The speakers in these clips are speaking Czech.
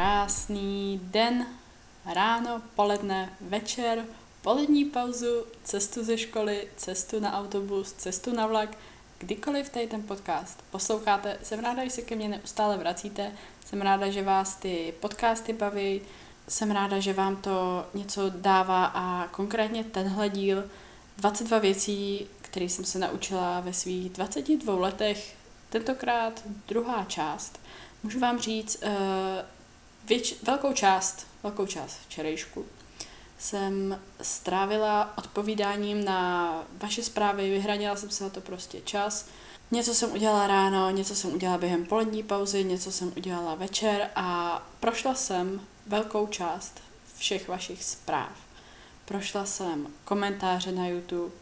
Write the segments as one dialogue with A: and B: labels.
A: Krásný den, ráno, poledne, večer, polední pauzu, cestu ze školy, cestu na autobus, cestu na vlak, kdykoliv tady ten podcast posloucháte. Jsem ráda, že se ke mně neustále vracíte. Jsem ráda, že vás ty podcasty baví. Jsem ráda, že vám to něco dává a konkrétně tenhle díl 22 věcí, které jsem se naučila ve svých 22 letech, tentokrát druhá část. Můžu vám říct, uh, věč, velkou část, velkou část včerejšku jsem strávila odpovídáním na vaše zprávy, vyhranila jsem se na to prostě čas. Něco jsem udělala ráno, něco jsem udělala během polední pauzy, něco jsem udělala večer a prošla jsem velkou část všech vašich zpráv. Prošla jsem komentáře na YouTube,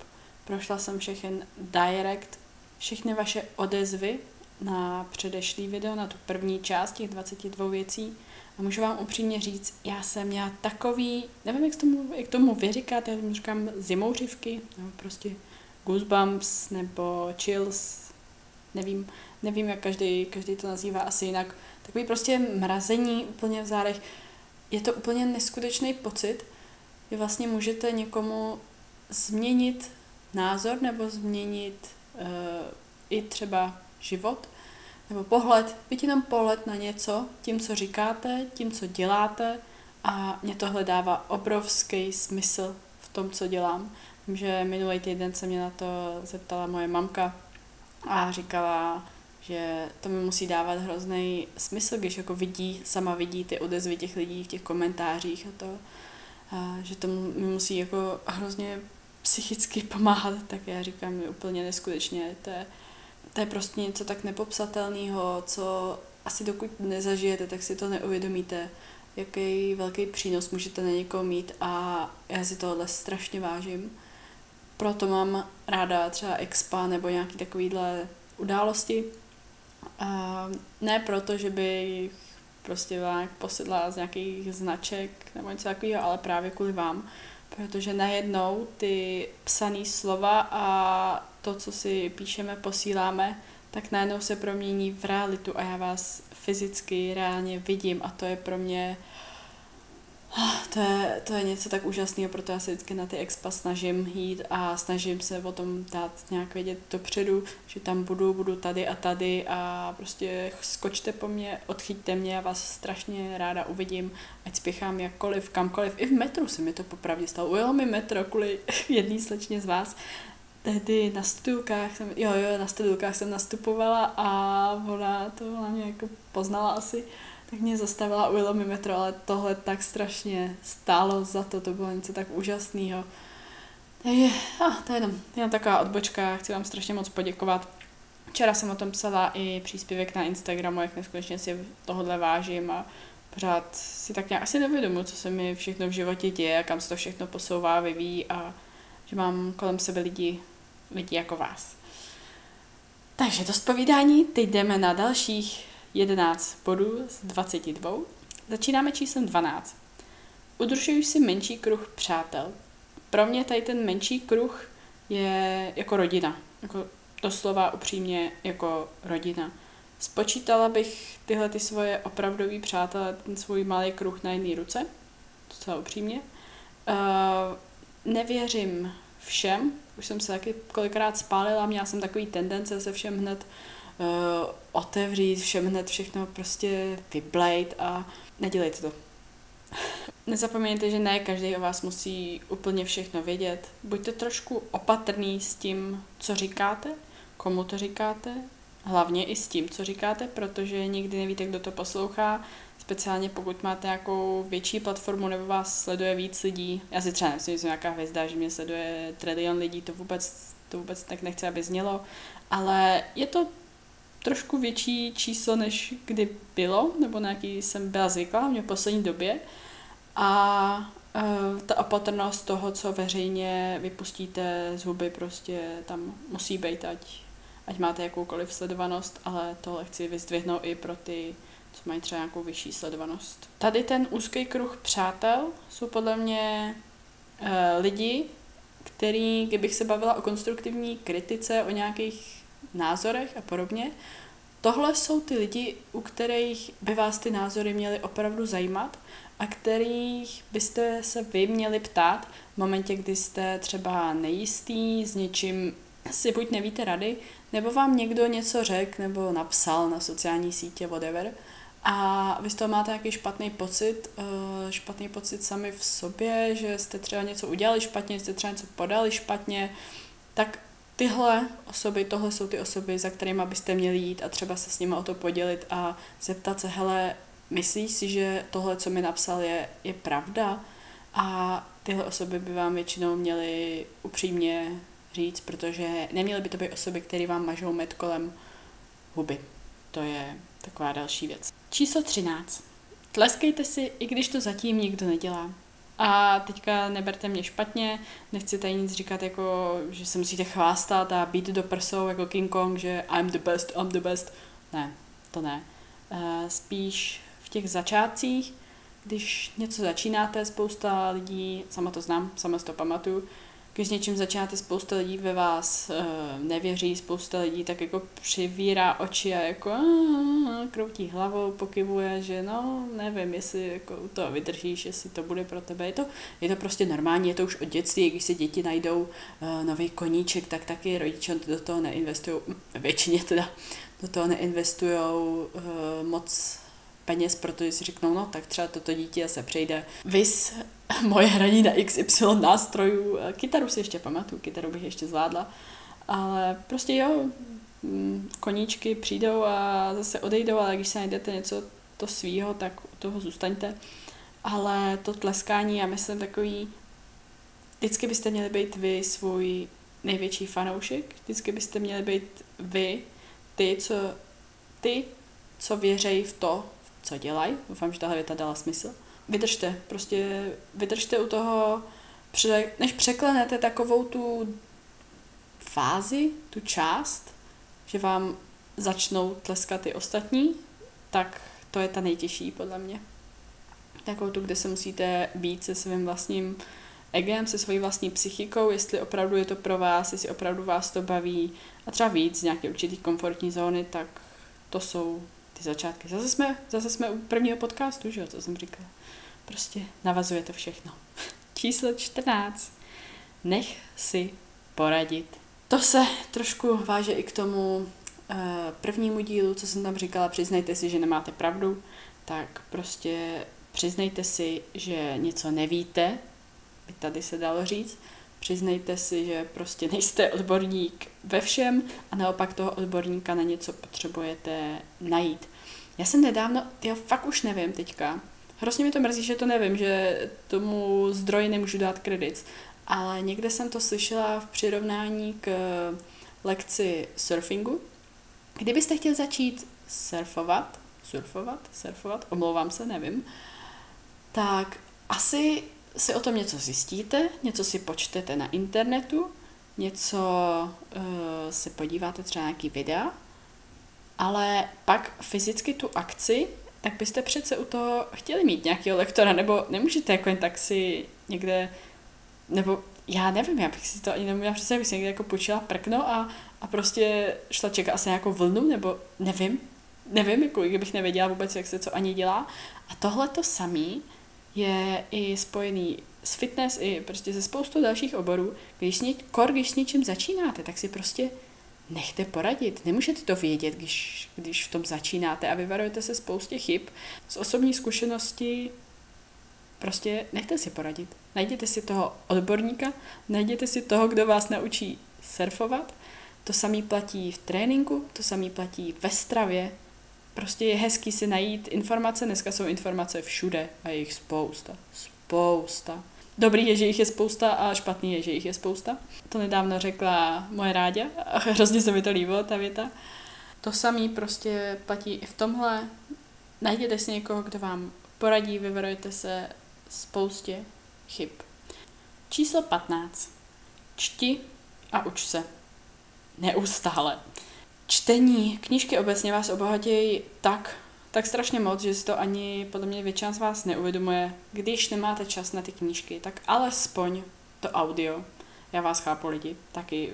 A: prošla jsem všechny direct, všechny vaše odezvy na předešlý video, na tu první část těch 22 věcí. A můžu vám upřímně říct, já jsem měla takový, nevím, jak tomu, jak tomu vy říkáte, já tomu říkám zimouřivky, nebo prostě goosebumps, nebo chills, nevím, nevím, jak každý, každý to nazývá asi jinak. Takový prostě mrazení úplně v zádech. Je to úplně neskutečný pocit, že vlastně můžete někomu změnit názor nebo změnit uh, i třeba život nebo pohled, byť jenom pohled na něco, tím, co říkáte, tím, co děláte a mě tohle dává obrovský smysl v tom, co dělám. Vím, že minulý týden se mě na to zeptala moje mamka a říkala, že to mi musí dávat hrozný smysl, když jako vidí, sama vidí ty odezvy těch lidí v těch komentářích a to, a že to mi musí jako hrozně psychicky pomáhat, tak já říkám, je úplně neskutečně, to je, to je prostě něco tak nepopsatelného, co asi dokud nezažijete, tak si to neuvědomíte, jaký velký přínos můžete na někoho mít a já si tohle strašně vážím. Proto mám ráda třeba expa nebo nějaký takovýhle události. A ne proto, že bych prostě vám posedla z nějakých značek nebo něco takového, ale právě kvůli vám, protože najednou ty psané slova a to, co si píšeme, posíláme, tak najednou se promění v realitu a já vás fyzicky reálně vidím a to je pro mě to je, to je něco tak úžasného, proto já se vždycky na ty expa snažím jít a snažím se o tom dát nějak vědět dopředu, že tam budu, budu tady a tady a prostě skočte po mně, odchyťte mě, já vás strašně ráda uvidím, ať spěchám jakkoliv, kamkoliv. I v metru se mi to popravdě stalo. Ujelo mi metro kvůli jedný slečně z vás, tehdy na studulkách jsem, jo, jo, na studulkách jsem nastupovala a ona to na mě jako poznala asi tak mě zastavila, ujelo mi metro, ale tohle tak strašně stálo za to, to bylo něco tak úžasného. Takže, ah, to je jenom, jenom taková odbočka, chci vám strašně moc poděkovat. Včera jsem o tom psala i příspěvek na Instagramu, jak neskutečně si tohle vážím a pořád si tak nějak asi nevědomu, co se mi všechno v životě děje a kam se to všechno posouvá, vyvíjí a že mám kolem sebe lidi, lidi jako vás. Takže to zpovídání, teď jdeme na dalších 11 bodů z 22. Začínáme číslem 12. Udržuji si menší kruh přátel. Pro mě tady ten menší kruh je jako rodina. Jako doslova upřímně jako rodina. Spočítala bych tyhle ty svoje opravdový přátelé, ten svůj malý kruh na jedné ruce, docela upřímně. Uh, nevěřím všem, už jsem se taky kolikrát spálila, měla jsem takový tendence se všem hned uh, otevřít, všem hned všechno prostě vyblejt a nedělejte to. Nezapomeňte, že ne každý o vás musí úplně všechno vědět. Buďte trošku opatrný s tím, co říkáte, komu to říkáte, hlavně i s tím, co říkáte, protože nikdy nevíte, kdo to poslouchá, speciálně pokud máte nějakou větší platformu nebo vás sleduje víc lidí. Já si třeba nemyslím, že jsem nějaká hvězda, že mě sleduje trilion lidí, to vůbec, to vůbec tak nechci, aby znělo, ale je to trošku větší číslo, než kdy bylo, nebo na jaký jsem byla zvyklá v poslední době. A uh, ta opatrnost toho, co veřejně vypustíte z huby, prostě tam musí být, ať, ať máte jakoukoliv sledovanost, ale tohle chci vyzdvihnout i pro ty, co mají třeba nějakou vyšší sledovanost. Tady ten úzký kruh přátel jsou podle mě uh, lidi, který, kdybych se bavila o konstruktivní kritice, o nějakých názorech a podobně, tohle jsou ty lidi, u kterých by vás ty názory měly opravdu zajímat a kterých byste se vy měli ptát v momentě, kdy jste třeba nejistý, s něčím si buď nevíte rady, nebo vám někdo něco řekl nebo napsal na sociální sítě, whatever, a vy z toho máte nějaký špatný pocit, uh, špatný pocit sami v sobě, že jste třeba něco udělali špatně, jste třeba něco podali špatně, tak tyhle osoby, tohle jsou ty osoby, za kterými byste měli jít a třeba se s nimi o to podělit a zeptat se, hele, myslíš si, že tohle, co mi napsal, je, je pravda? A tyhle osoby by vám většinou měly upřímně říct, protože neměly by to být osoby, které vám mažou med kolem huby. To je taková další věc. Číslo 13. Tleskejte si, i když to zatím nikdo nedělá. A teďka neberte mě špatně, nechci tady nic říkat jako, že se musíte chvástat a být do prsou jako King Kong, že I'm the best, I'm the best. Ne, to ne. Uh, spíš v těch začátcích, když něco začínáte, spousta lidí, sama to znám, sama si to pamatuju, když s něčím začínáte, spousta lidí ve vás uh, nevěří, spousta lidí tak jako přivírá oči a jako uh, kroutí hlavou, pokyvuje, že no, nevím, jestli jako to vydržíš, jestli to bude pro tebe. Je to, je to prostě normální, je to už od dětství, když si děti najdou uh, nový koníček, tak taky rodiče do toho neinvestují, většině teda do toho neinvestují uh, moc peněz, protože si řeknou, no tak třeba toto dítě se přejde. Vys moje hraní na XY nástrojů. Kytaru si ještě pamatuju, kytaru bych ještě zvládla. Ale prostě jo, mm, koníčky přijdou a zase odejdou, ale když se najdete něco to svýho, tak u toho zůstaňte. Ale to tleskání, já myslím takový, vždycky byste měli být vy svůj největší fanoušek, vždycky byste měli být vy, ty, co, ty, co věřejí v to, co dělají. Doufám, že tahle věta dala smysl. Vydržte, prostě vydržte u toho, než překlenete takovou tu fázi, tu část, že vám začnou tleskat ty ostatní, tak to je ta nejtěžší podle mě. Takovou tu, kde se musíte být se svým vlastním egem, se svojí vlastní psychikou, jestli opravdu je to pro vás, jestli opravdu vás to baví a třeba víc z nějaké určitý komfortní zóny, tak to jsou ty začátky. Zase jsme, zase jsme u prvního podcastu, že jo, co jsem říkala. Prostě navazuje to všechno. Číslo 14. Nech si poradit. To se trošku váže i k tomu uh, prvnímu dílu, co jsem tam říkala, přiznejte si, že nemáte pravdu, tak prostě přiznejte si, že něco nevíte, by tady se dalo říct, přiznejte si, že prostě nejste odborník ve všem a naopak toho odborníka na něco potřebujete najít. Já jsem nedávno, já fakt už nevím teďka, hrozně mi to mrzí, že to nevím, že tomu zdroji nemůžu dát kredit, ale někde jsem to slyšela v přirovnání k lekci surfingu. Kdybyste chtěl začít surfovat, surfovat, surfovat, omlouvám se, nevím, tak asi si o tom něco zjistíte, něco si počtete na internetu, něco uh, si podíváte třeba nějaký videa, ale pak fyzicky tu akci, tak byste přece u toho chtěli mít nějakého lektora, nebo nemůžete jako jen tak si někde, nebo já nevím, já bych si to ani neměla představit, bych si někde jako počila prkno a, a prostě šla čekat asi nějakou vlnu, nebo nevím, nevím, jako kdybych nevěděla vůbec, jak se co ani dělá. A tohle to samý je i spojený s fitness i prostě se spoustou dalších oborů, když kor, když s něčím začínáte, tak si prostě nechte poradit. Nemůžete to vědět, když, když v tom začínáte a vyvarujete se spoustě chyb. Z osobní zkušenosti prostě nechte si poradit. Najděte si toho odborníka, najděte si toho, kdo vás naučí surfovat. To samý platí v tréninku, to samý platí ve stravě, prostě je hezký si najít informace, dneska jsou informace všude a je jich spousta, spousta. Dobrý je, že jich je spousta a špatný je, že jich je spousta. To nedávno řekla moje rádě hrozně se mi to líbilo, ta věta. To samý prostě platí i v tomhle. Najděte si někoho, kdo vám poradí, vyvarujete se spoustě chyb. Číslo 15. Čti a uč se. Neustále čtení, knížky obecně vás obohatějí tak, tak strašně moc, že si to ani podle mě většina z vás neuvědomuje. Když nemáte čas na ty knížky, tak alespoň to audio. Já vás chápu lidi, taky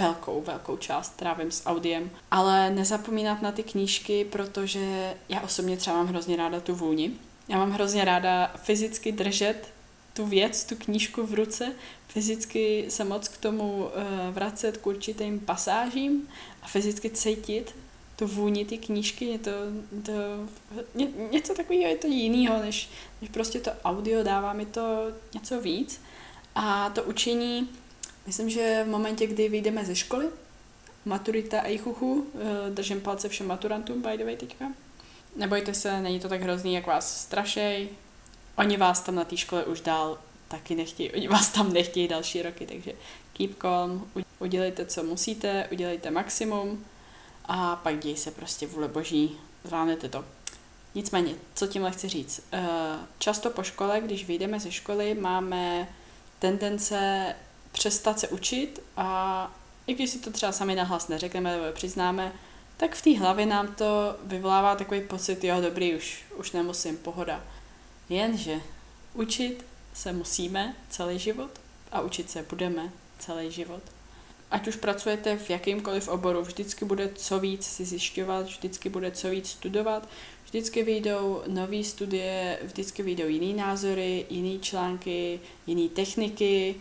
A: velkou, velkou část trávím s audiem. Ale nezapomínat na ty knížky, protože já osobně třeba mám hrozně ráda tu vůni. Já mám hrozně ráda fyzicky držet tu věc, tu knížku v ruce, fyzicky se moc k tomu uh, vracet k určitým pasážím a fyzicky cítit tu vůni ty knížky, je to, to ně, něco takového je to jiného, než, než prostě to audio, dává mi to něco víc. A to učení, myslím, že v momentě, kdy vyjdeme ze školy, maturita a chuchu, eh, držím palce všem maturantům, by the way, teďka. Nebojte se, není to tak hrozný, jak vás strašej. Oni vás tam na té škole už dál taky nechtějí, oni vás tam nechtějí další roky, takže keep calm, udělejte, co musíte, udělejte maximum a pak děj se prostě vůle boží, zvládnete to. Nicméně, co tímhle chci říct? Eh, často po škole, když vyjdeme ze školy, máme tendence přestat se učit a i když si to třeba sami nahlas neřekneme nebo přiznáme, tak v té hlavě nám to vyvolává takový pocit, jo, dobrý, už, už nemusím, pohoda. Jenže učit se musíme celý život a učit se budeme celý život. Ať už pracujete v jakýmkoliv oboru, vždycky bude co víc si zjišťovat, vždycky bude co víc studovat, vždycky vyjdou nové studie, vždycky vyjdou jiný názory, jiný články, jiné techniky.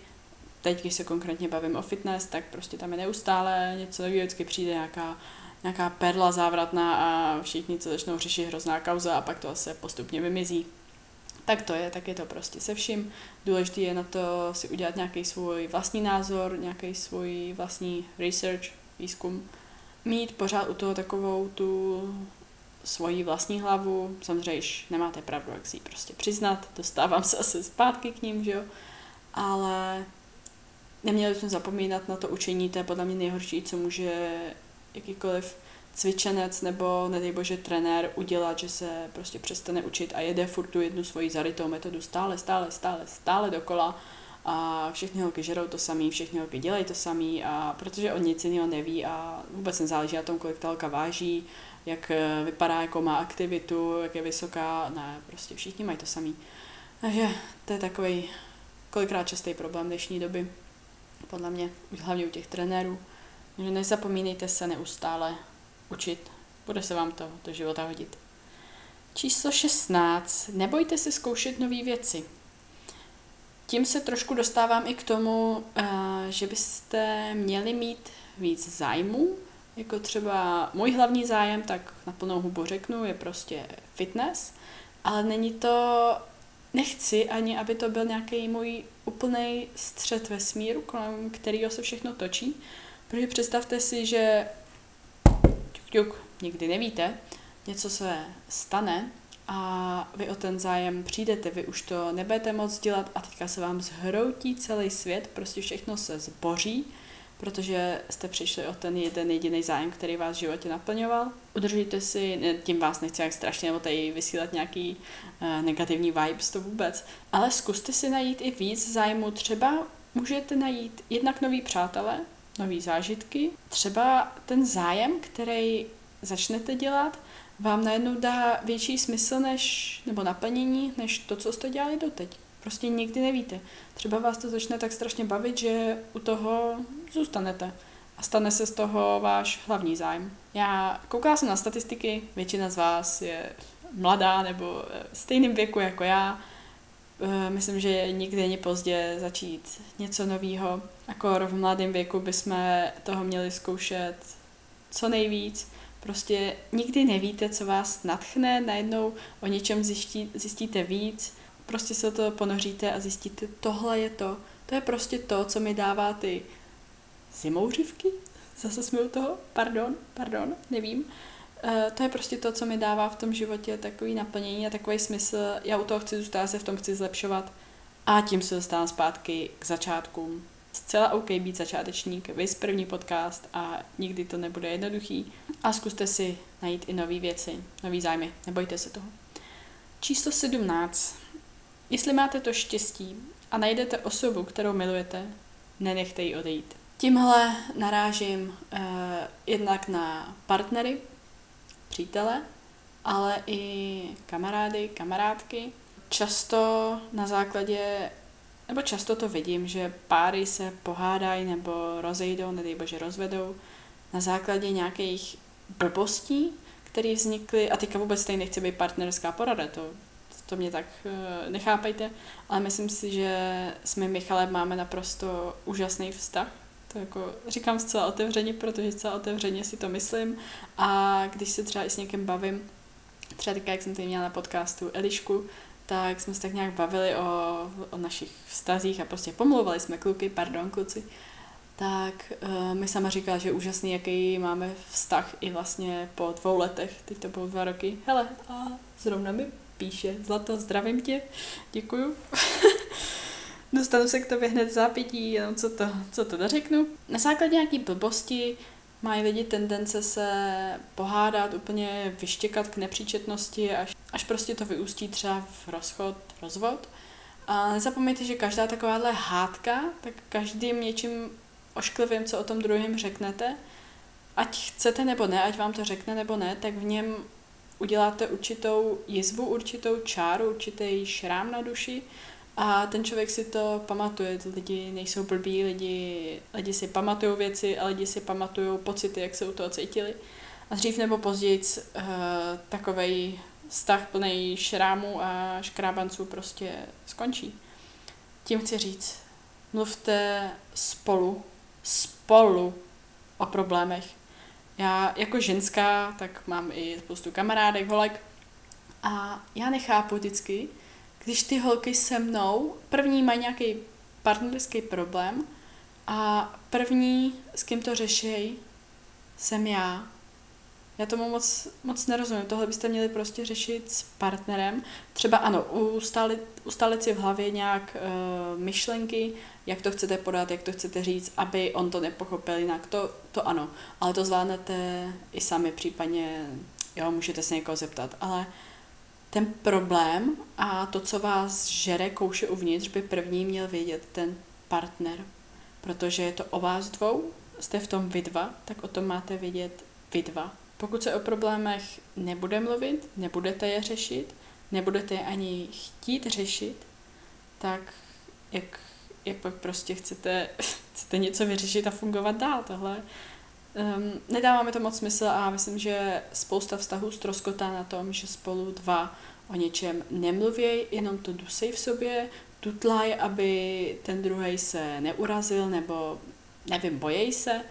A: Teď, když se konkrétně bavím o fitness, tak prostě tam je neustále něco nového, vždycky přijde nějaká nějaká perla závratná a všichni, co začnou řešit hrozná kauza a pak to se postupně vymizí. Tak to je, tak je to prostě se vším. Důležité je na to si udělat nějaký svůj vlastní názor, nějaký svůj vlastní research, výzkum. Mít pořád u toho takovou tu svoji vlastní hlavu. Samozřejmě, když nemáte pravdu, jak si ji prostě přiznat. Dostávám se asi zpátky k ním, že jo. Ale neměli jsme zapomínat na to učení, to je podle mě nejhorší, co může jakýkoliv cvičenec nebo, nedej bože, trenér udělat, že se prostě přestane učit a jede furt tu jednu svoji zarytou metodu stále, stále, stále, stále dokola a všechny holky žerou to samý, všechny holky dělají to samý a protože on nic jiného neví a vůbec nezáleží na tom, kolik ta holka váží, jak eh, vypadá, jako má aktivitu, jak je vysoká, ne, prostě všichni mají to samý. Takže to je takový kolikrát častý problém dnešní doby, podle mě, hlavně u těch trenérů, že nezapomínejte se neustále učit. Bude se vám to do života hodit. Číslo 16. Nebojte se zkoušet nové věci. Tím se trošku dostávám i k tomu, eh, že byste měli mít víc zájmů, jako třeba můj hlavní zájem, tak na plnou hubu řeknu, je prostě fitness, ale není to, nechci ani, aby to byl nějaký můj úplný střed ve smíru, kolem kterého se všechno točí, protože představte si, že ťuk, nikdy nevíte, něco se stane a vy o ten zájem přijdete, vy už to nebudete moc dělat a teďka se vám zhroutí celý svět, prostě všechno se zboří, protože jste přišli o ten jeden jediný zájem, který vás v životě naplňoval. Udržíte si, tím vás nechci jak strašně nebo tady vysílat nějaký uh, negativní vibes, to vůbec, ale zkuste si najít i víc zájmu. Třeba můžete najít jednak nový přátelé, nové zážitky. Třeba ten zájem, který začnete dělat, vám najednou dá větší smysl než, nebo naplnění, než to, co jste dělali doteď. Prostě nikdy nevíte. Třeba vás to začne tak strašně bavit, že u toho zůstanete a stane se z toho váš hlavní zájem. Já koukala jsem na statistiky, většina z vás je mladá nebo v stejném věku jako já, Eh, myslím, že nikdy není pozdě začít něco nového. Akor v mladém věku bychom toho měli zkoušet co nejvíc. Prostě nikdy nevíte, co vás natchne, najednou o něčem zjistí, zjistíte víc, prostě se to ponoříte a zjistíte, tohle je to. To je prostě to, co mi dává ty zimouřivky. Zase jsme u toho, pardon, pardon, nevím. Uh, to je prostě to, co mi dává v tom životě takový naplnění a takový smysl. Já u toho chci zůstat, se v tom chci zlepšovat. A tím se dostávám zpátky k začátkům. Zcela OK být začátečník, vys první podcast a nikdy to nebude jednoduchý. A zkuste si najít i nové věci, nové zájmy, nebojte se toho. Číslo 17. Jestli máte to štěstí a najdete osobu, kterou milujete, nenechte ji odejít. Tímhle narážím uh, jednak na partnery, přítele, ale i kamarády, kamarádky. Často na základě nebo často to vidím, že páry se pohádají nebo rozejdou, nedej bože rozvedou na základě nějakých blbostí, které vznikly, a teďka vůbec tady nechci být partnerská porada, to, to mě tak uh, nechápejte, ale myslím si, že s mým Michalem máme naprosto úžasný vztah. To jako říkám zcela otevřeně, protože zcela otevřeně si to myslím a když se třeba i s někým bavím, třeba teďka, jak jsem tady měla na podcastu Elišku, tak jsme se tak nějak bavili o, o našich vztazích a prostě pomlouvali jsme kluky, pardon kluci, tak uh, mi sama říkala, že je úžasný, jaký máme vztah i vlastně po dvou letech, teď to bylo dva roky. Hele, a zrovna mi píše, Zlato, zdravím tě, děkuju. Dostanu se k tobě hned zápětí, jenom co to, co to dořeknu. Na základě nějaký blbosti mají lidi tendence se pohádat, úplně vyštěkat k nepříčetnosti, až, až prostě to vyústí třeba v rozchod, rozvod. A nezapomeňte, že každá takováhle hádka, tak každým něčím ošklivým, co o tom druhém řeknete, ať chcete nebo ne, ať vám to řekne nebo ne, tak v něm uděláte určitou jizvu, určitou čáru, určitý šrám na duši a ten člověk si to pamatuje. Lidi nejsou blbí, lidi, lidi si pamatují věci a lidi si pamatují pocity, jak se u toho cítili. A dřív nebo později uh, takovej vztah plný šrámů a škrábanců prostě skončí. Tím chci říct, mluvte spolu, spolu o problémech. Já jako ženská, tak mám i spoustu kamarádek, holek a já nechápu vždycky, když ty holky se mnou, první mají nějaký partnerský problém a první, s kým to řeší, jsem já. Já tomu moc, moc nerozumím. Tohle byste měli prostě řešit s partnerem. Třeba ano, ustálit, ustálit si v hlavě nějak uh, myšlenky, jak to chcete podat, jak to chcete říct, aby on to nepochopil jinak. To, to ano, ale to zvládnete i sami, případně, jo, můžete se někoho zeptat, ale ten problém a to, co vás žere kouše uvnitř, by první měl vědět ten partner, protože je to o vás dvou, jste v tom vy dva, tak o tom máte vědět vy dva. Pokud se o problémech nebude mluvit, nebudete je řešit, nebudete je ani chtít řešit, tak jak, jak pak prostě chcete, chcete něco vyřešit a fungovat dál. Tohle um, nedává mi to moc smysl a myslím, že spousta vztahů ztroskotá na tom, že spolu dva o něčem nemluví, jenom to dusej v sobě, tutlaj, aby ten druhý se neurazil nebo nevím, bojí se.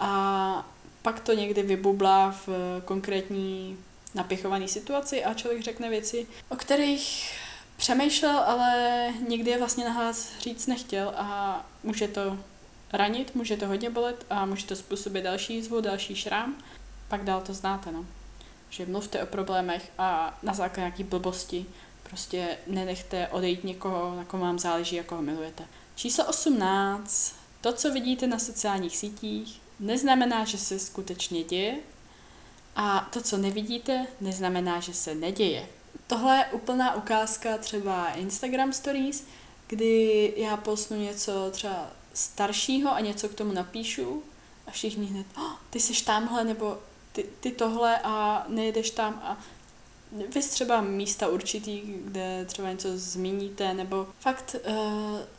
A: A pak to někdy vybublá v konkrétní napichované situaci a člověk řekne věci, o kterých přemýšlel, ale nikdy je vlastně nahlas říct nechtěl a může to ranit, může to hodně bolet a může to způsobit další jízvu, další šrám. Pak dál to znáte, no. Že mluvte o problémech a na základě nějaký blbosti prostě nenechte odejít někoho, na kom vám záleží, jako ho milujete. Číslo 18. To, co vidíte na sociálních sítích, neznamená, že se skutečně děje a to, co nevidíte, neznamená, že se neděje. Tohle je úplná ukázka třeba Instagram Stories, kdy já posnu něco třeba staršího a něco k tomu napíšu a všichni hned, oh, ty jsi tamhle, nebo ty, ty tohle a nejedeš tam a vy třeba místa určitý, kde třeba něco zmíníte, nebo fakt uh,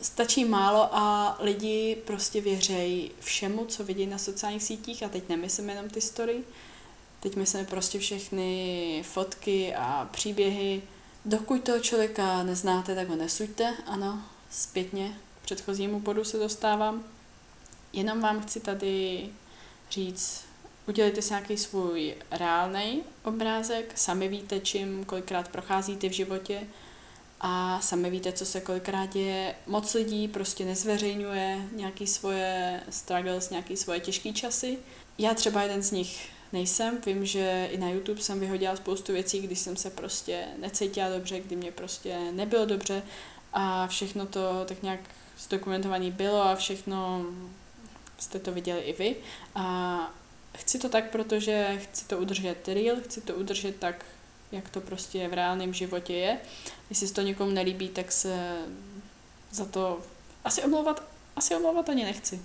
A: stačí málo a lidi prostě věřejí všemu, co vidí na sociálních sítích a teď nemyslím jenom ty story, teď myslím prostě všechny fotky a příběhy. Dokud toho člověka neznáte, tak ho nesuďte, ano, zpětně předchozímu bodu se dostávám. Jenom vám chci tady říct, udělejte si nějaký svůj reálný obrázek, sami víte, čím kolikrát procházíte v životě a sami víte, co se kolikrát děje. Moc lidí prostě nezveřejňuje nějaký svoje struggles, nějaký svoje těžké časy. Já třeba jeden z nich nejsem. Vím, že i na YouTube jsem vyhodila spoustu věcí, když jsem se prostě necítila dobře, kdy mě prostě nebylo dobře a všechno to tak nějak zdokumentované bylo a všechno jste to viděli i vy. A chci to tak, protože chci to udržet real, chci to udržet tak, jak to prostě v reálném životě je. Jestli se to někomu nelíbí, tak se za to asi omlouvat, asi omlouvat ani nechci.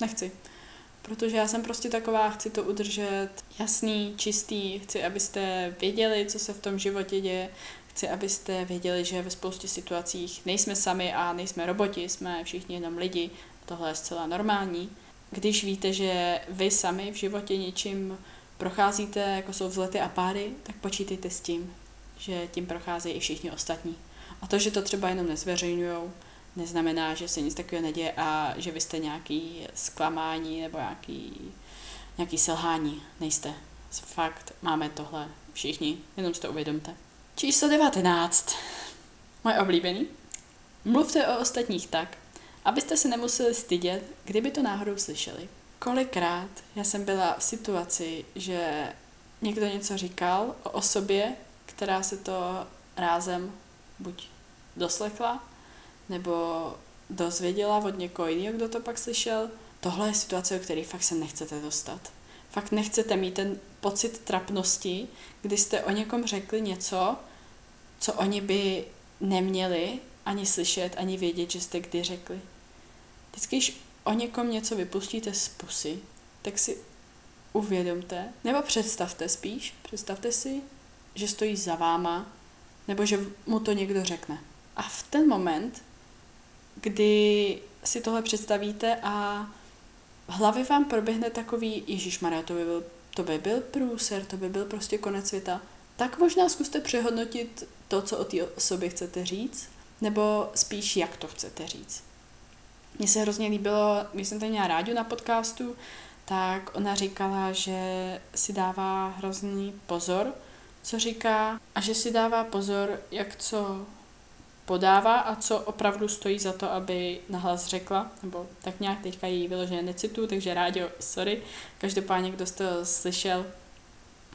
A: Nechci. Protože já jsem prostě taková, chci to udržet jasný, čistý, chci, abyste věděli, co se v tom životě děje, Chci, abyste věděli, že ve spoustě situacích nejsme sami a nejsme roboti, jsme všichni jenom lidi. Tohle je zcela normální. Když víte, že vy sami v životě něčím procházíte, jako jsou vzlety a páry, tak počítejte s tím, že tím procházejí i všichni ostatní. A to, že to třeba jenom nezveřejňují, neznamená, že se nic takového neděje a že vy jste nějaký zklamání nebo nějaký, nějaký selhání. Nejste. Fakt, máme tohle všichni, jenom si to uvědomte. Číslo 19. Moje oblíbený. Mluvte o ostatních tak, abyste se nemuseli stydět, kdyby to náhodou slyšeli. Kolikrát já jsem byla v situaci, že někdo něco říkal o osobě, která se to rázem buď doslechla, nebo dozvěděla od někoho jiného, kdo to pak slyšel. Tohle je situace, o které fakt se nechcete dostat. Fakt nechcete mít ten pocit trapnosti, kdy jste o někom řekli něco, co oni by neměli ani slyšet, ani vědět, že jste kdy řekli. Vždycky, když o někom něco vypustíte z pusy, tak si uvědomte, nebo představte spíš, představte si, že stojí za váma, nebo že mu to někdo řekne. A v ten moment, kdy si tohle představíte a v hlavě vám proběhne takový, Ježíš Maria, to by byl, to by byl průser, to by byl prostě konec světa, tak možná zkuste přehodnotit to, co o té osobě chcete říct, nebo spíš, jak to chcete říct. Mně se hrozně líbilo, když jsem tady měla rádiu na podcastu, tak ona říkala, že si dává hrozný pozor, co říká, a že si dává pozor, jak co podává a co opravdu stojí za to, aby nahlas řekla, nebo tak nějak teďka jí vyloženě necitu, takže rádio, sorry. Každopádně, kdo jste to slyšel,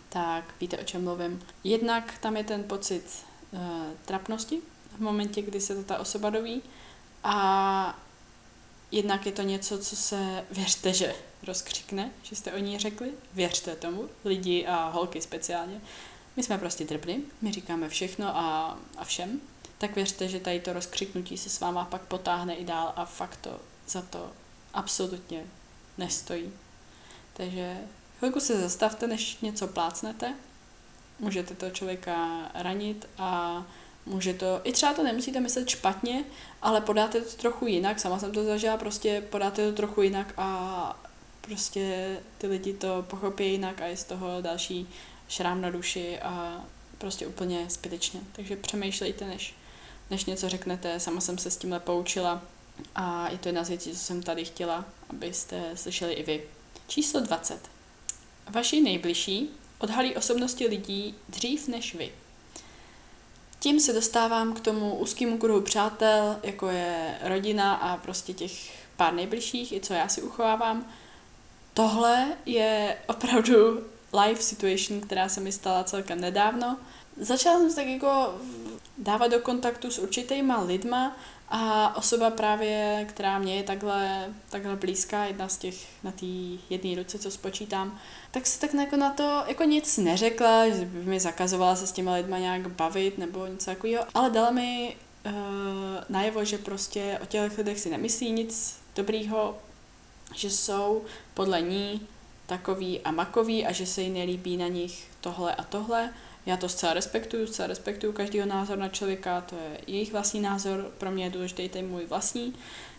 A: tak víte, o čem mluvím. Jednak tam je ten pocit uh, trapnosti v momentě, kdy se to ta osoba doví a jednak je to něco, co se, věřte, že rozkřikne, že jste o ní řekli, věřte tomu, lidi a holky speciálně. My jsme prostě drbny, my říkáme všechno a, a všem, tak věřte, že tady to rozkřiknutí se s váma pak potáhne i dál a fakt to za to absolutně nestojí. Takže chvilku se zastavte, než něco plácnete. Můžete to člověka ranit a může to, i třeba to nemusíte myslet špatně, ale podáte to trochu jinak, sama jsem to zažila, prostě podáte to trochu jinak a prostě ty lidi to pochopí jinak a je z toho další šrám na duši a prostě úplně zbytečně. Takže přemýšlejte, než než něco řeknete. Sama jsem se s tímhle poučila a je to jedna z věcí, co jsem tady chtěla, abyste slyšeli i vy. Číslo 20. Vaši nejbližší odhalí osobnosti lidí dřív než vy. Tím se dostávám k tomu úzkému kruhu přátel, jako je rodina a prostě těch pár nejbližších, i co já si uchovávám. Tohle je opravdu life situation, která se mi stala celkem nedávno. Začala jsem se tak jako dávat do kontaktu s určitýma lidma a osoba právě, která mě je takhle, takhle blízká, jedna z těch na té jedné ruce, co spočítám, tak se tak jako na to jako nic neřekla, že by mi zakazovala se s těma lidma nějak bavit nebo něco takového, ale dala mi uh, najevo, že prostě o těch lidech si nemyslí nic dobrýho, že jsou podle ní takový a makový a že se jí nelíbí na nich tohle a tohle já to zcela respektuju, zcela respektuju každýho názor na člověka, to je jejich vlastní názor, pro mě je důležitý ten můj vlastní.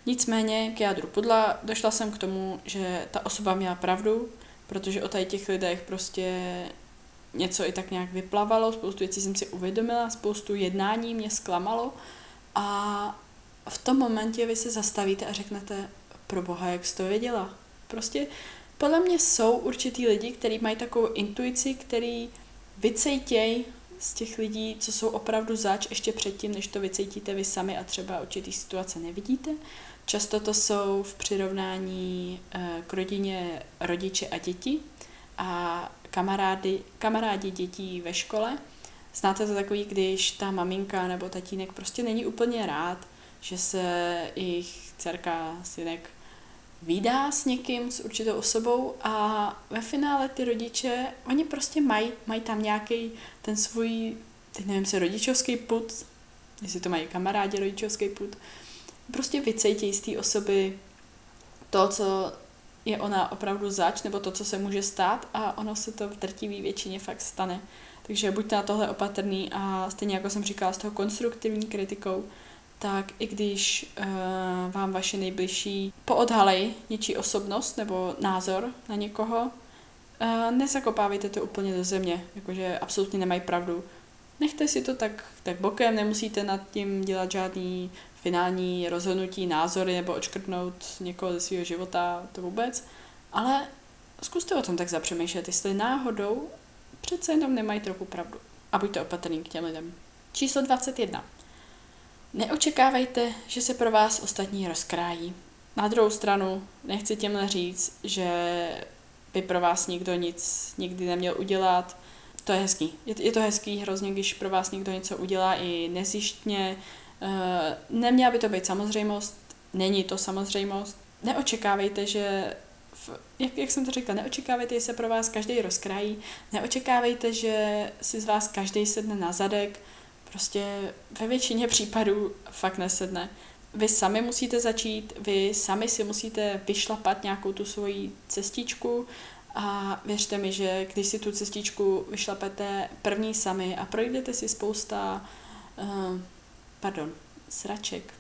A: Nicméně k jádru pudla došla jsem k tomu, že ta osoba měla pravdu, protože o tady těch lidech prostě něco i tak nějak vyplavalo, spoustu věcí jsem si uvědomila, spoustu jednání mě zklamalo a v tom momentě vy se zastavíte a řeknete, pro boha, jak jsi to věděla. Prostě podle mě jsou určitý lidi, kteří mají takovou intuici, který vycejtěj z těch lidí, co jsou opravdu zač ještě předtím, než to vycejtíte vy sami a třeba určitý situace nevidíte. Často to jsou v přirovnání eh, k rodině rodiče a děti a kamarády, kamarádi dětí ve škole. Znáte to takový, když ta maminka nebo tatínek prostě není úplně rád, že se jejich dcerka, synek vydá s někým, s určitou osobou a ve finále ty rodiče, oni prostě mají, mají tam nějaký ten svůj, teď nevím, se rodičovský put, jestli to mají kamarádi rodičovský put, prostě vycejtějí z té osoby to, co je ona opravdu zač, nebo to, co se může stát a ono se to v drtivé většině fakt stane. Takže buďte na tohle opatrný a stejně jako jsem říkala s tou konstruktivní kritikou, tak i když uh, vám vaše nejbližší poodhalej něčí osobnost nebo názor na někoho, uh, nezakopávejte to úplně do země, jakože absolutně nemají pravdu. Nechte si to tak, tak bokem, nemusíte nad tím dělat žádný finální rozhodnutí, názory nebo očkrtnout někoho ze svého života, to vůbec. Ale zkuste o tom tak zapřemýšlet, jestli náhodou přece jenom nemají trochu pravdu. A buďte opatrný k těm lidem. Číslo 21. Neočekávejte, že se pro vás ostatní rozkrájí. Na druhou stranu nechci těmhle říct, že by pro vás nikdo nic nikdy neměl udělat. To je hezký. Je, to hezký hrozně, když pro vás někdo něco udělá i nezjištně. E, neměla by to být samozřejmost, není to samozřejmost. Neočekávejte, že v, jak, jak jsem to řekla, neočekávejte, že se pro vás každý rozkrájí, neočekávejte, že si z vás každý sedne na zadek, prostě ve většině případů fakt nesedne. Vy sami musíte začít, vy sami si musíte vyšlapat nějakou tu svoji cestičku a věřte mi, že když si tu cestičku vyšlapete první sami a projdete si spousta, uh, pardon, sraček,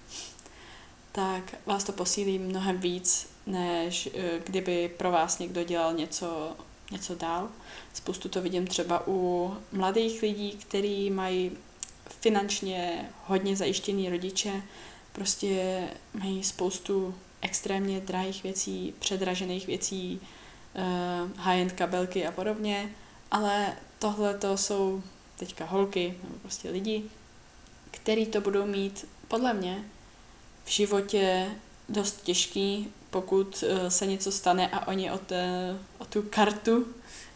A: tak vás to posílí mnohem víc, než uh, kdyby pro vás někdo dělal něco, něco dál. Spoustu to vidím třeba u mladých lidí, kteří mají finančně hodně zajištěný rodiče, prostě mají spoustu extrémně drahých věcí, předražených věcí, uh, high-end kabelky a podobně, ale tohle to jsou teďka holky nebo prostě lidi, který to budou mít podle mě v životě dost těžký, pokud uh, se něco stane a oni o, té, o tu kartu,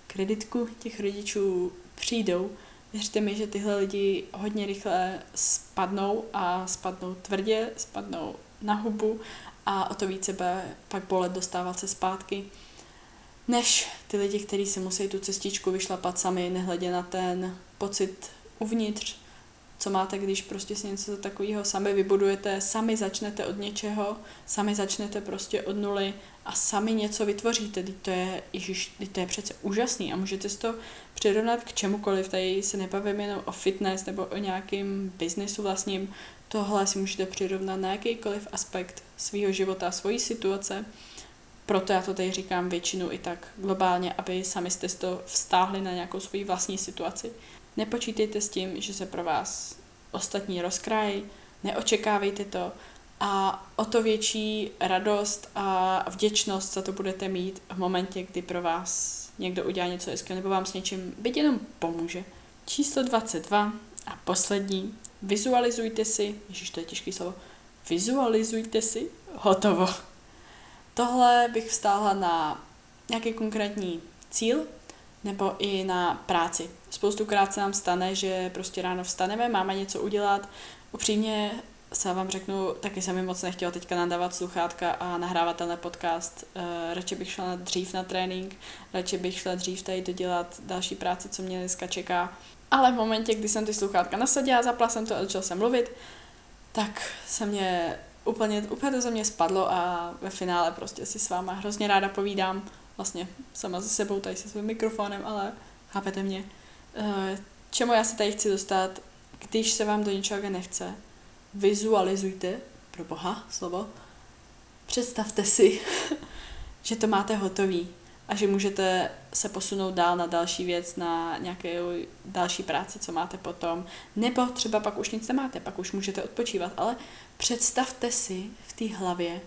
A: kreditku těch rodičů přijdou, Věřte mi, že tyhle lidi hodně rychle spadnou a spadnou tvrdě, spadnou na hubu a o to více bude pak bolet dostávat se zpátky, než ty lidi, kteří si musí tu cestičku vyšlapat sami, nehledě na ten pocit uvnitř, co máte, když prostě si něco takového sami vybudujete, sami začnete od něčeho, sami začnete prostě od nuly a sami něco vytvoříte. Teď to je, ježiš, to je přece úžasný a můžete si to přirovnat k čemukoliv. Tady se nebavím jenom o fitness nebo o nějakým biznesu vlastním. Tohle si můžete přirovnat na jakýkoliv aspekt svého života, svojí situace. Proto já to tady říkám většinu i tak globálně, aby sami jste to vztáhli na nějakou svoji vlastní situaci. Nepočítejte s tím, že se pro vás ostatní rozkrájí, neočekávejte to a o to větší radost a vděčnost za to budete mít v momentě, kdy pro vás někdo udělá něco hezkého nebo vám s něčím byť jenom pomůže. Číslo 22 a poslední. Vizualizujte si, ježiš, to je těžké slovo, vizualizujte si, hotovo. Tohle bych vstáhla na nějaký konkrétní cíl, nebo i na práci. Spoustukrát se nám stane, že prostě ráno vstaneme, máme něco udělat. Upřímně se vám řeknu, taky jsem mi moc nechtěla teďka nadávat sluchátka a nahrávat tenhle podcast. Uh, radši bych šla dřív na trénink, radši bych šla dřív tady dodělat další práci, co mě dneska čeká. Ale v momentě, kdy jsem ty sluchátka nasadila, zapla jsem to a začala jsem mluvit, tak se mě úplně, úplně to ze mě spadlo a ve finále prostě si s váma hrozně ráda povídám vlastně sama ze sebou, tady se svým mikrofonem, ale chápete mě. Eh, čemu já se tady chci dostat, když se vám do něčeho nechce, vizualizujte, pro boha slovo, představte si, že to máte hotový a že můžete se posunout dál na další věc, na nějaké další práci, co máte potom, nebo třeba pak už nic nemáte, pak už můžete odpočívat, ale představte si v té hlavě,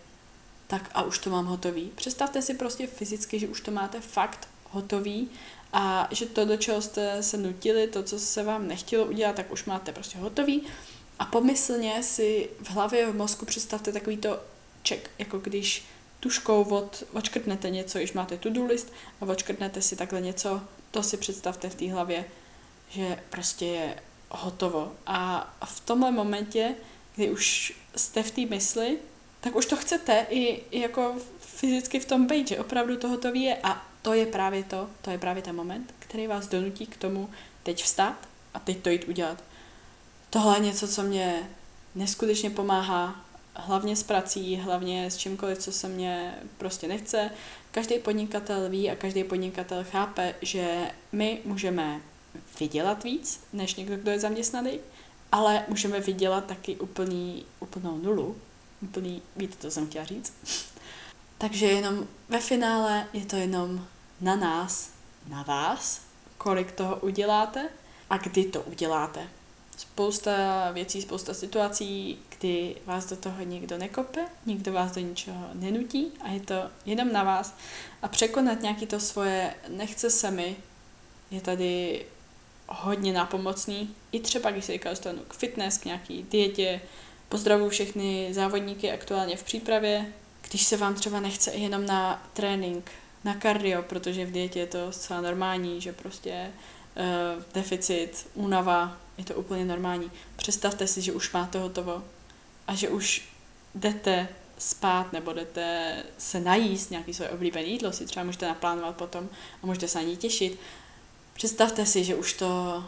A: tak a už to mám hotový. Představte si prostě fyzicky, že už to máte fakt hotový a že to, do čeho jste se nutili, to, co se vám nechtělo udělat, tak už máte prostě hotový. A pomyslně si v hlavě, v mozku představte takový to check, jako když tuškou od, očkrtnete něco, když máte to-do list a očkrtnete si takhle něco, to si představte v té hlavě, že prostě je hotovo. A v tomhle momentě, kdy už jste v té mysli, tak už to chcete i, i jako fyzicky v tom být, že opravdu to hotový je a to je právě to, to je právě ten moment, který vás donutí k tomu teď vstát a teď to jít udělat. Tohle je něco, co mě neskutečně pomáhá, hlavně s prací, hlavně s čímkoliv, co se mě prostě nechce. Každý podnikatel ví a každý podnikatel chápe, že my můžeme vydělat víc, než někdo, kdo je zaměstnaný, ale můžeme vydělat taky úplný, úplnou nulu. Úplný, víte, to jsem chtěla říct. Takže jenom ve finále je to jenom na nás, na vás, kolik toho uděláte a kdy to uděláte. Spousta věcí, spousta situací, kdy vás do toho někdo nekope, nikdo vás do ničeho nenutí a je to jenom na vás. A překonat nějaký to svoje nechce se mi je tady hodně nápomocný. I třeba, když se teďka dostanu k fitness, k nějaký dietě, pozdravuji všechny závodníky aktuálně v přípravě. Když se vám třeba nechce jenom na trénink, na kardio, protože v dietě je to zcela normální, že prostě uh, deficit, únava, je to úplně normální. Představte si, že už máte hotovo a že už jdete spát nebo jdete se najíst nějaký svoje oblíbené jídlo, si třeba můžete naplánovat potom a můžete se na ní těšit. Představte si, že už to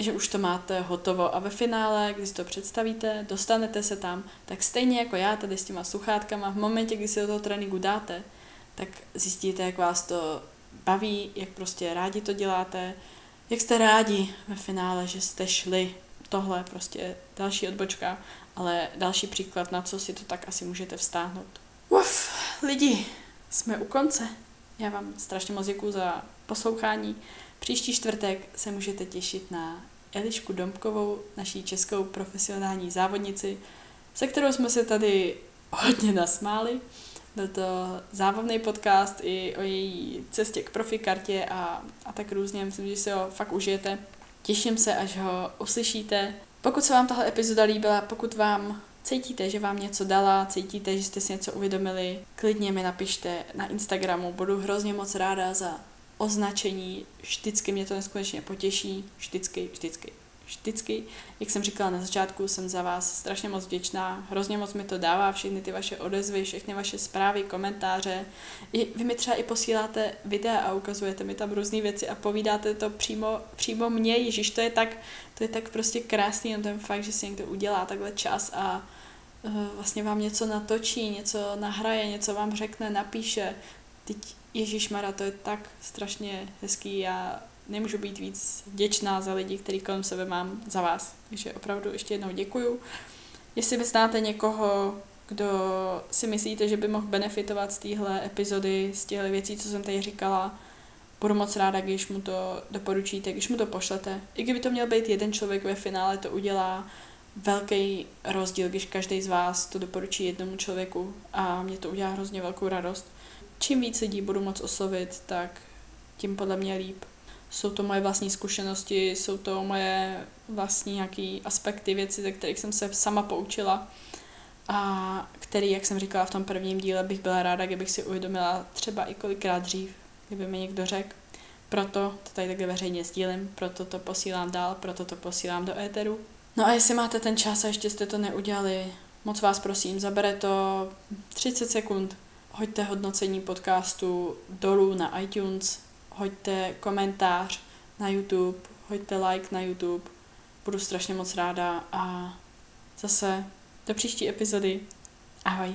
A: že už to máte hotovo a ve finále, když to představíte, dostanete se tam, tak stejně jako já tady s těma sluchátkama, v momentě, kdy si do toho tréninku dáte, tak zjistíte, jak vás to baví, jak prostě rádi to děláte, jak jste rádi ve finále, že jste šli. Tohle prostě další odbočka, ale další příklad, na co si to tak asi můžete vstáhnout. Uf, lidi, jsme u konce. Já vám strašně moc děkuji za poslouchání. Příští čtvrtek se můžete těšit na Elišku Dombkovou, naší českou profesionální závodnici, se kterou jsme se tady hodně nasmáli. Byl to zábavný podcast i o její cestě k profikartě a, a tak různě. Myslím, že si ho fakt užijete. Těším se, až ho uslyšíte. Pokud se vám tahle epizoda líbila, pokud vám cítíte, že vám něco dala, cítíte, že jste si něco uvědomili, klidně mi napište na Instagramu. Budu hrozně moc ráda za označení. Vždycky mě to neskutečně potěší. Vždycky, vždycky vždycky, jak jsem říkala na začátku, jsem za vás strašně moc vděčná, hrozně moc mi to dává, všechny ty vaše odezvy, všechny vaše zprávy, komentáře. I, vy mi třeba i posíláte videa a ukazujete mi tam různé věci a povídáte to přímo, přímo mně, Ježíš, to je tak, to je tak prostě krásný, on ten fakt, že si někdo udělá takhle čas a uh, vlastně vám něco natočí, něco nahraje, něco vám řekne, napíše. Teď Ježíš Mara, to je tak strašně hezký. Já nemůžu být víc vděčná za lidi, který kolem sebe mám, za vás. Takže opravdu ještě jednou děkuju. Jestli vy znáte někoho, kdo si myslíte, že by mohl benefitovat z téhle epizody, z těchto věcí, co jsem tady říkala, budu moc ráda, když mu to doporučíte, když mu to pošlete. I kdyby to měl být jeden člověk ve finále, to udělá velký rozdíl, když každý z vás to doporučí jednomu člověku a mě to udělá hrozně velkou radost. Čím víc lidí budu moc oslovit, tak tím podle mě líp jsou to moje vlastní zkušenosti, jsou to moje vlastní nějaké aspekty, věci, ze kterých jsem se sama poučila a který, jak jsem říkala v tom prvním díle, bych byla ráda, kdybych si uvědomila třeba i kolikrát dřív, kdyby mi někdo řekl. Proto to tady takhle veřejně sdílím, proto to posílám dál, proto to posílám do éteru. No a jestli máte ten čas a ještě jste to neudělali, moc vás prosím, zabere to 30 sekund, hoďte hodnocení podcastu dolů na iTunes, hoďte komentář na YouTube, hoďte like na YouTube, budu strašně moc ráda a zase do příští epizody. Ahoj.